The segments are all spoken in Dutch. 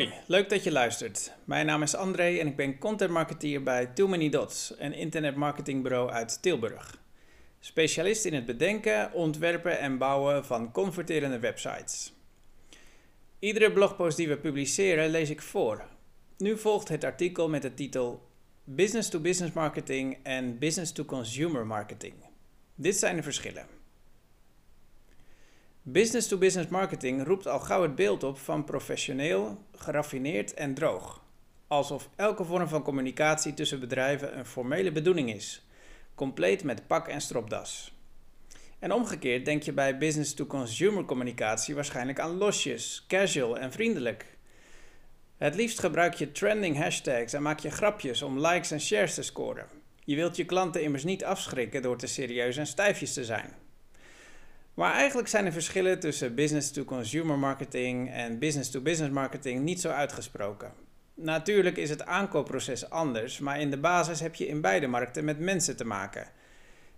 Hoi, leuk dat je luistert. Mijn naam is André en ik ben content marketeer bij Too Many Dots, een internetmarketingbureau uit Tilburg. Specialist in het bedenken, ontwerpen en bouwen van converterende websites. Iedere blogpost die we publiceren lees ik voor. Nu volgt het artikel met de titel Business-to-Business Marketing en Business-to-Consumer Marketing. Dit zijn de verschillen. Business-to-business marketing roept al gauw het beeld op van professioneel, geraffineerd en droog. Alsof elke vorm van communicatie tussen bedrijven een formele bedoeling is, compleet met pak en stropdas. En omgekeerd denk je bij business-to-consumer communicatie waarschijnlijk aan losjes, casual en vriendelijk. Het liefst gebruik je trending hashtags en maak je grapjes om likes en shares te scoren. Je wilt je klanten immers niet afschrikken door te serieus en stijfjes te zijn. Maar eigenlijk zijn de verschillen tussen business-to-consumer marketing en business-to-business marketing niet zo uitgesproken. Natuurlijk is het aankoopproces anders, maar in de basis heb je in beide markten met mensen te maken.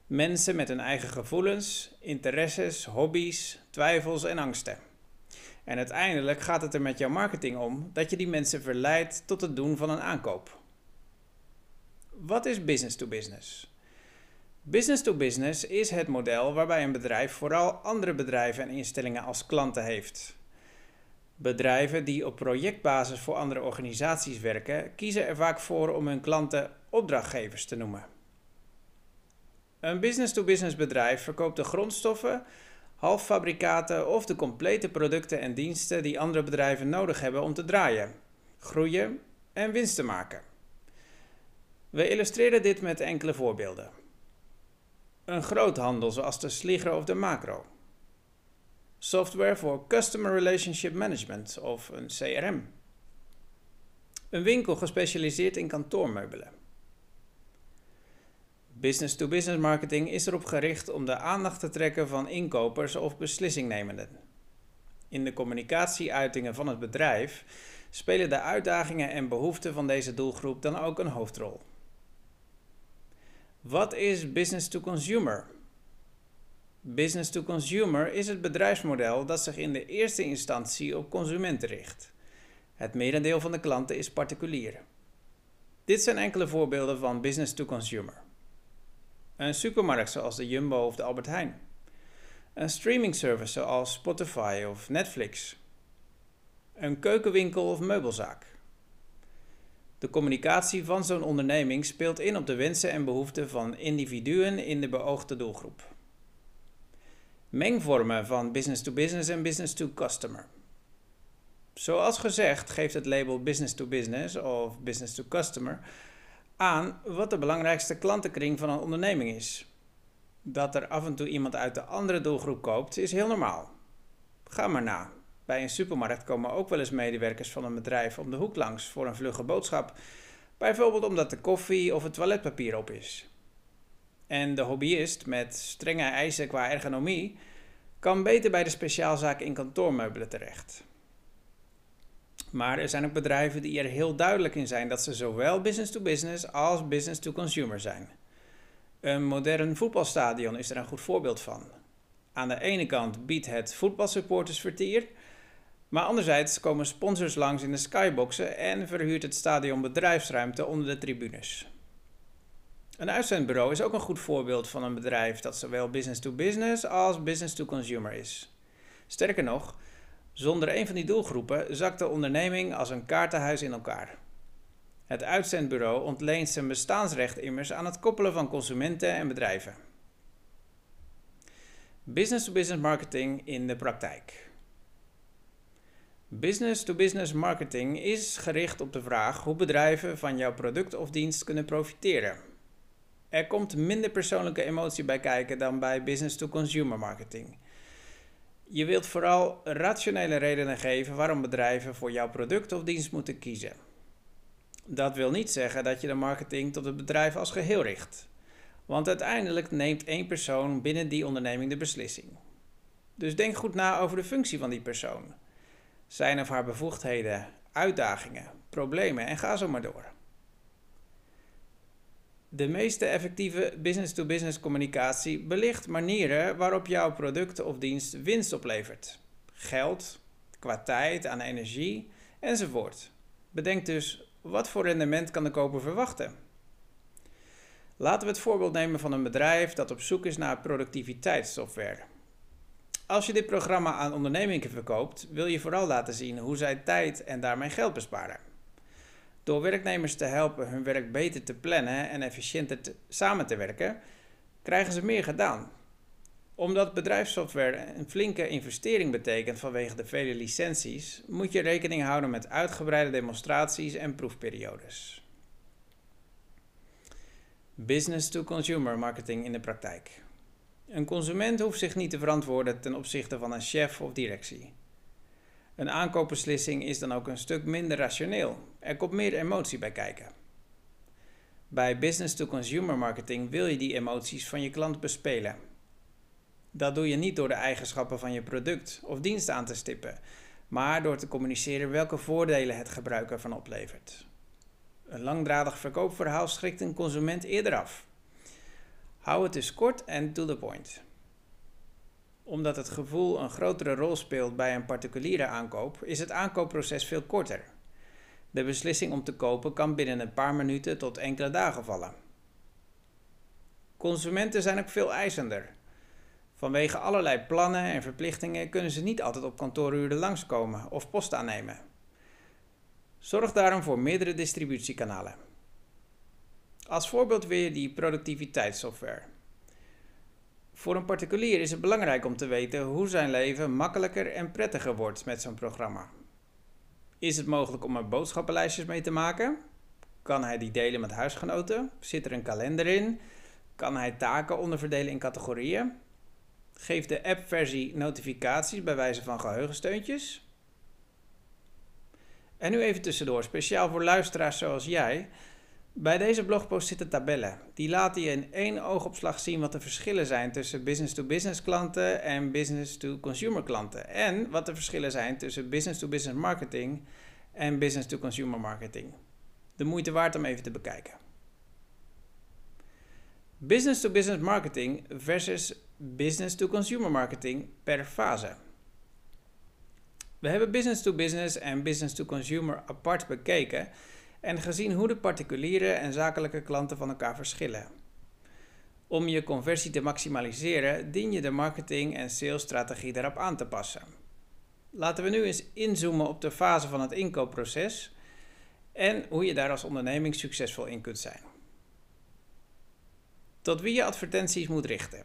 Mensen met hun eigen gevoelens, interesses, hobby's, twijfels en angsten. En uiteindelijk gaat het er met jouw marketing om dat je die mensen verleidt tot het doen van een aankoop. Wat is business to business? Business to business is het model waarbij een bedrijf vooral andere bedrijven en instellingen als klanten heeft. Bedrijven die op projectbasis voor andere organisaties werken, kiezen er vaak voor om hun klanten opdrachtgevers te noemen. Een business-to-business bedrijf verkoopt de grondstoffen, halffabrikaten of de complete producten en diensten die andere bedrijven nodig hebben om te draaien, groeien en winst te maken. We illustreren dit met enkele voorbeelden. Een groothandel zoals de Sligro of de Macro. Software voor Customer Relationship Management of een CRM. Een winkel gespecialiseerd in kantoormeubelen. Business-to-business marketing is erop gericht om de aandacht te trekken van inkopers of beslissingnemenden. In de communicatieuitingen van het bedrijf spelen de uitdagingen en behoeften van deze doelgroep dan ook een hoofdrol. Wat is business to consumer? Business to consumer is het bedrijfsmodel dat zich in de eerste instantie op consumenten richt. Het merendeel van de klanten is particulier. Dit zijn enkele voorbeelden van business to consumer. Een supermarkt zoals de Jumbo of de Albert Heijn. Een streaming service zoals Spotify of Netflix. Een keukenwinkel of meubelzaak. De communicatie van zo'n onderneming speelt in op de wensen en behoeften van individuen in de beoogde doelgroep. Mengvormen van business to business en business to customer. Zoals gezegd geeft het label business to business of business to customer aan wat de belangrijkste klantenkring van een onderneming is. Dat er af en toe iemand uit de andere doelgroep koopt is heel normaal. Ga maar na. Bij een supermarkt komen ook wel eens medewerkers van een bedrijf om de hoek langs voor een vlugge boodschap. Bijvoorbeeld omdat de koffie of het toiletpapier op is. En de hobbyist met strenge eisen qua ergonomie kan beter bij de speciaalzaak in kantoormeubelen terecht. Maar er zijn ook bedrijven die er heel duidelijk in zijn dat ze zowel business to business als business to consumer zijn. Een modern voetbalstadion is er een goed voorbeeld van. Aan de ene kant biedt het voetbalsupportersvertier maar anderzijds komen sponsors langs in de skyboxen en verhuurt het stadion bedrijfsruimte onder de tribunes. Een uitzendbureau is ook een goed voorbeeld van een bedrijf dat zowel business to business als business to consumer is. Sterker nog, zonder een van die doelgroepen zakt de onderneming als een kaartenhuis in elkaar. Het uitzendbureau ontleent zijn bestaansrecht immers aan het koppelen van consumenten en bedrijven. Business to -business marketing in de praktijk. Business-to-business marketing is gericht op de vraag hoe bedrijven van jouw product of dienst kunnen profiteren. Er komt minder persoonlijke emotie bij kijken dan bij business-to-consumer marketing. Je wilt vooral rationele redenen geven waarom bedrijven voor jouw product of dienst moeten kiezen. Dat wil niet zeggen dat je de marketing tot het bedrijf als geheel richt. Want uiteindelijk neemt één persoon binnen die onderneming de beslissing. Dus denk goed na over de functie van die persoon zijn of haar bevoegdheden, uitdagingen, problemen en ga zo maar door. De meeste effectieve business-to-business communicatie belicht manieren waarop jouw product of dienst winst oplevert. Geld, qua tijd aan energie enzovoort. Bedenk dus, wat voor rendement kan de koper verwachten? Laten we het voorbeeld nemen van een bedrijf dat op zoek is naar productiviteitssoftware. Als je dit programma aan ondernemingen verkoopt, wil je vooral laten zien hoe zij tijd en daarmee geld besparen. Door werknemers te helpen hun werk beter te plannen en efficiënter samen te werken, krijgen ze meer gedaan. Omdat bedrijfssoftware een flinke investering betekent vanwege de vele licenties, moet je rekening houden met uitgebreide demonstraties en proefperiodes. Business-to-consumer marketing in de praktijk. Een consument hoeft zich niet te verantwoorden ten opzichte van een chef of directie. Een aankoopbeslissing is dan ook een stuk minder rationeel. Er komt meer emotie bij kijken. Bij business-to-consumer marketing wil je die emoties van je klant bespelen. Dat doe je niet door de eigenschappen van je product of dienst aan te stippen, maar door te communiceren welke voordelen het gebruik ervan oplevert. Een langdradig verkoopverhaal schrikt een consument eerder af. Hou het dus kort en to the point. Omdat het gevoel een grotere rol speelt bij een particuliere aankoop, is het aankoopproces veel korter. De beslissing om te kopen kan binnen een paar minuten tot enkele dagen vallen. Consumenten zijn ook veel eisender. Vanwege allerlei plannen en verplichtingen kunnen ze niet altijd op kantooruren langskomen of post aannemen. Zorg daarom voor meerdere distributiekanalen. Als voorbeeld weer die productiviteitssoftware. Voor een particulier is het belangrijk om te weten hoe zijn leven makkelijker en prettiger wordt met zo'n programma. Is het mogelijk om er boodschappenlijstjes mee te maken? Kan hij die delen met huisgenoten? Zit er een kalender in? Kan hij taken onderverdelen in categorieën? Geeft de app-versie notificaties bij wijze van geheugensteuntjes? En nu even tussendoor, speciaal voor luisteraars zoals jij. Bij deze blogpost zitten tabellen. Die laten je in één oogopslag zien wat de verschillen zijn tussen business-to-business klanten en business-to-consumer klanten. En wat de verschillen zijn tussen business-to-business marketing en business-to-consumer marketing. De moeite waard om even te bekijken. Business-to-business marketing versus business-to-consumer marketing per fase. We hebben business-to-business en business-to-consumer apart bekeken en gezien hoe de particuliere en zakelijke klanten van elkaar verschillen. Om je conversie te maximaliseren, dien je de marketing- en salesstrategie daarop aan te passen. Laten we nu eens inzoomen op de fase van het inkoopproces en hoe je daar als onderneming succesvol in kunt zijn. Tot wie je advertenties moet richten.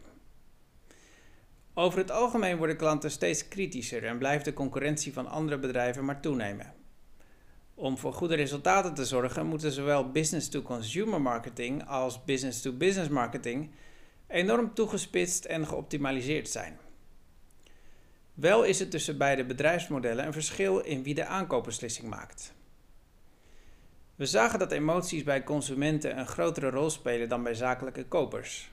Over het algemeen worden klanten steeds kritischer en blijft de concurrentie van andere bedrijven maar toenemen. Om voor goede resultaten te zorgen, moeten zowel business-to-consumer marketing als business-to-business marketing enorm toegespitst en geoptimaliseerd zijn. Wel is er tussen beide bedrijfsmodellen een verschil in wie de aankoopbeslissing maakt. We zagen dat emoties bij consumenten een grotere rol spelen dan bij zakelijke kopers.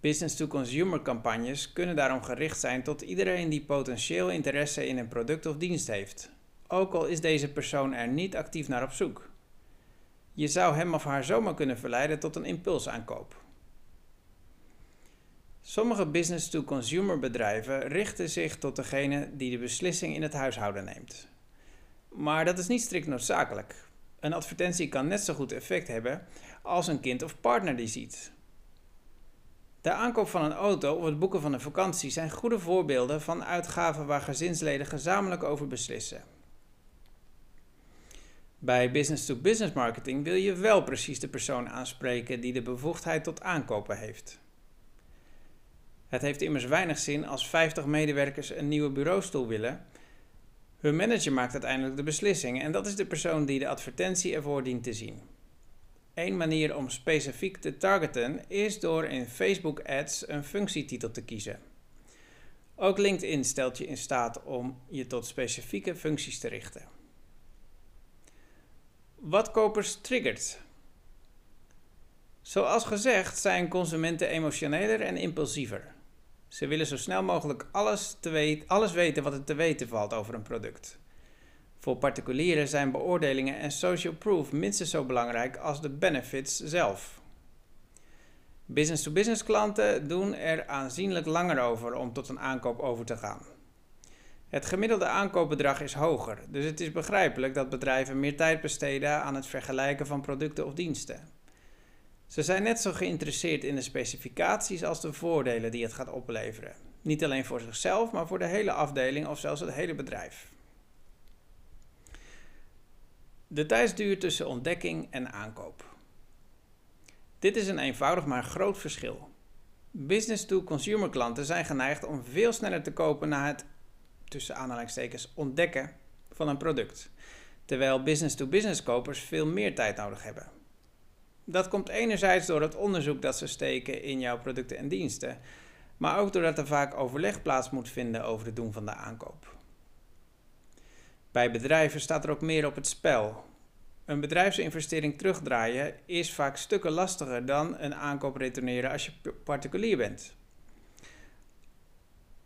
Business-to-consumer campagnes kunnen daarom gericht zijn tot iedereen die potentieel interesse in een product of dienst heeft, ook al is deze persoon er niet actief naar op zoek. Je zou hem of haar zomaar kunnen verleiden tot een impulsaankoop. Sommige business-to-consumer bedrijven richten zich tot degene die de beslissing in het huishouden neemt. Maar dat is niet strikt noodzakelijk. Een advertentie kan net zo goed effect hebben als een kind of partner die ziet. De aankoop van een auto of het boeken van een vakantie zijn goede voorbeelden van uitgaven waar gezinsleden gezamenlijk over beslissen. Bij business-to-business marketing wil je wel precies de persoon aanspreken die de bevoegdheid tot aankopen heeft. Het heeft immers weinig zin als 50 medewerkers een nieuwe bureaustoel willen. Hun manager maakt uiteindelijk de beslissing en dat is de persoon die de advertentie ervoor dient te zien. Een manier om specifiek te targeten is door in Facebook Ads een functietitel te kiezen. Ook LinkedIn stelt je in staat om je tot specifieke functies te richten. Wat kopers triggert. Zoals gezegd zijn consumenten emotioneler en impulsiever. Ze willen zo snel mogelijk alles, te alles weten wat er te weten valt over een product. Voor particulieren zijn beoordelingen en social proof minstens zo belangrijk als de benefits zelf. Business-to-business klanten doen er aanzienlijk langer over om tot een aankoop over te gaan. Het gemiddelde aankoopbedrag is hoger, dus het is begrijpelijk dat bedrijven meer tijd besteden aan het vergelijken van producten of diensten. Ze zijn net zo geïnteresseerd in de specificaties als de voordelen die het gaat opleveren. Niet alleen voor zichzelf, maar voor de hele afdeling of zelfs het hele bedrijf. De tijdsduur tussen ontdekking en aankoop. Dit is een eenvoudig maar groot verschil. Business-to-consumer klanten zijn geneigd om veel sneller te kopen na het tussen aanhalingstekens ontdekken van een product, terwijl business-to-business kopers veel meer tijd nodig hebben. Dat komt enerzijds door het onderzoek dat ze steken in jouw producten en diensten, maar ook doordat er vaak overleg plaats moet vinden over het doen van de aankoop. Bij bedrijven staat er ook meer op het spel. Een bedrijfsinvestering terugdraaien is vaak stukken lastiger dan een aankoop retourneren als je particulier bent.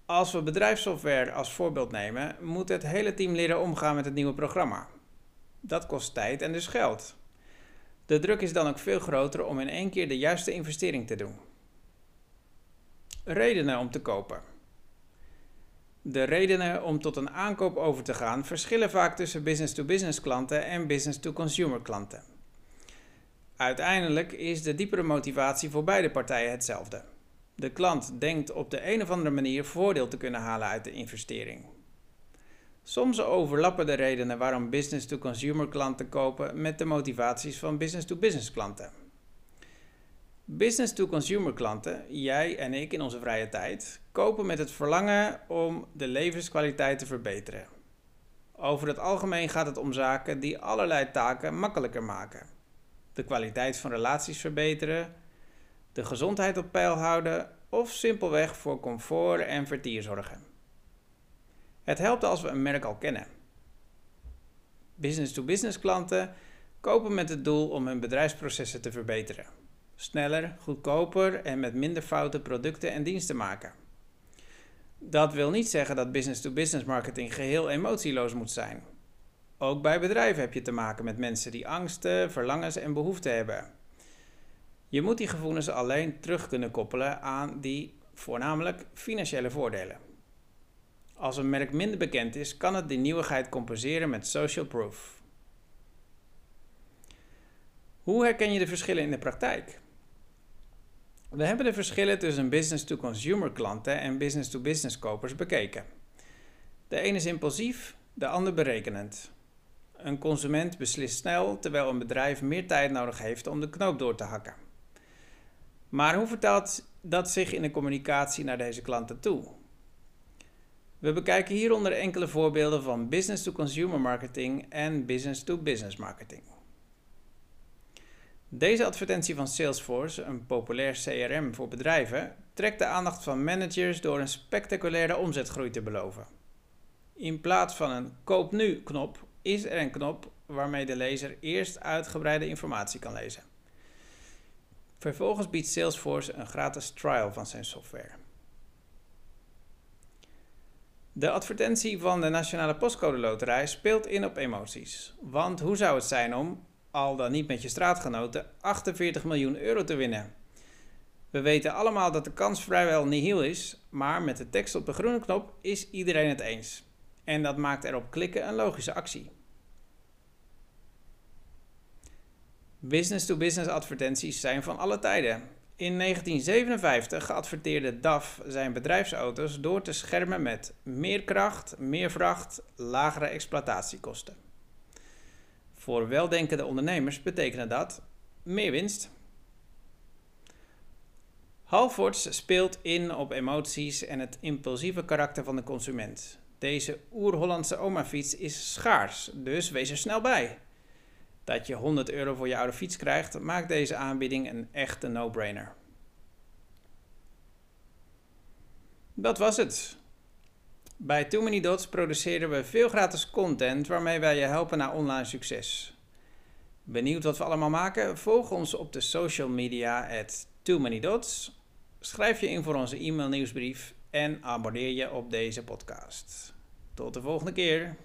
Als we bedrijfssoftware als voorbeeld nemen, moet het hele team leren omgaan met het nieuwe programma. Dat kost tijd en dus geld. De druk is dan ook veel groter om in één keer de juiste investering te doen. Redenen om te kopen. De redenen om tot een aankoop over te gaan verschillen vaak tussen business-to-business klanten en business-to-consumer klanten. Uiteindelijk is de diepere motivatie voor beide partijen hetzelfde. De klant denkt op de een of andere manier voordeel te kunnen halen uit de investering. Soms overlappen de redenen waarom business-to-consumer klanten kopen met de motivaties van business-to-business klanten. Business-to-consumer klanten, jij en ik in onze vrije tijd, kopen met het verlangen om de levenskwaliteit te verbeteren. Over het algemeen gaat het om zaken die allerlei taken makkelijker maken. De kwaliteit van relaties verbeteren, de gezondheid op peil houden of simpelweg voor comfort en vertier zorgen. Het helpt als we een merk al kennen. Business-to-business klanten kopen met het doel om hun bedrijfsprocessen te verbeteren. Sneller, goedkoper en met minder foute producten en diensten maken. Dat wil niet zeggen dat business-to-business marketing geheel emotieloos moet zijn. Ook bij bedrijven heb je te maken met mensen die angsten, verlangens en behoeften hebben. Je moet die gevoelens alleen terug kunnen koppelen aan die voornamelijk financiële voordelen. Als een merk minder bekend is, kan het die nieuwigheid compenseren met social proof. Hoe herken je de verschillen in de praktijk? We hebben de verschillen tussen business-to-consumer klanten en business-to-business kopers bekeken. De ene is impulsief, de ander berekenend. Een consument beslist snel, terwijl een bedrijf meer tijd nodig heeft om de knoop door te hakken. Maar hoe vertaalt dat zich in de communicatie naar deze klanten toe? We bekijken hieronder enkele voorbeelden van business-to-consumer marketing en business-to-business marketing. Deze advertentie van Salesforce, een populair CRM voor bedrijven, trekt de aandacht van managers door een spectaculaire omzetgroei te beloven. In plaats van een koop nu knop is er een knop waarmee de lezer eerst uitgebreide informatie kan lezen. Vervolgens biedt Salesforce een gratis trial van zijn software. De advertentie van de Nationale Postcode Loterij speelt in op emoties. Want hoe zou het zijn om, al dan niet met je straatgenoten, 48 miljoen euro te winnen? We weten allemaal dat de kans vrijwel nihil is, maar met de tekst op de groene knop is iedereen het eens. En dat maakt erop klikken een logische actie. Business-to-business advertenties zijn van alle tijden. In 1957 adverteerde DAF zijn bedrijfsauto's door te schermen met meer kracht, meer vracht, lagere exploitatiekosten. Voor weldenkende ondernemers betekende dat meer winst. Halfords speelt in op emoties en het impulsieve karakter van de consument. Deze oer-Hollandse oma-fiets is schaars, dus wees er snel bij dat je 100 euro voor je oude fiets krijgt, maakt deze aanbieding een echte no-brainer. Dat was het. Bij Too Many Dots produceren we veel gratis content waarmee wij je helpen naar online succes. Benieuwd wat we allemaal maken? Volg ons op de social media at Too Many Dots. Schrijf je in voor onze e-mail nieuwsbrief en abonneer je op deze podcast. Tot de volgende keer.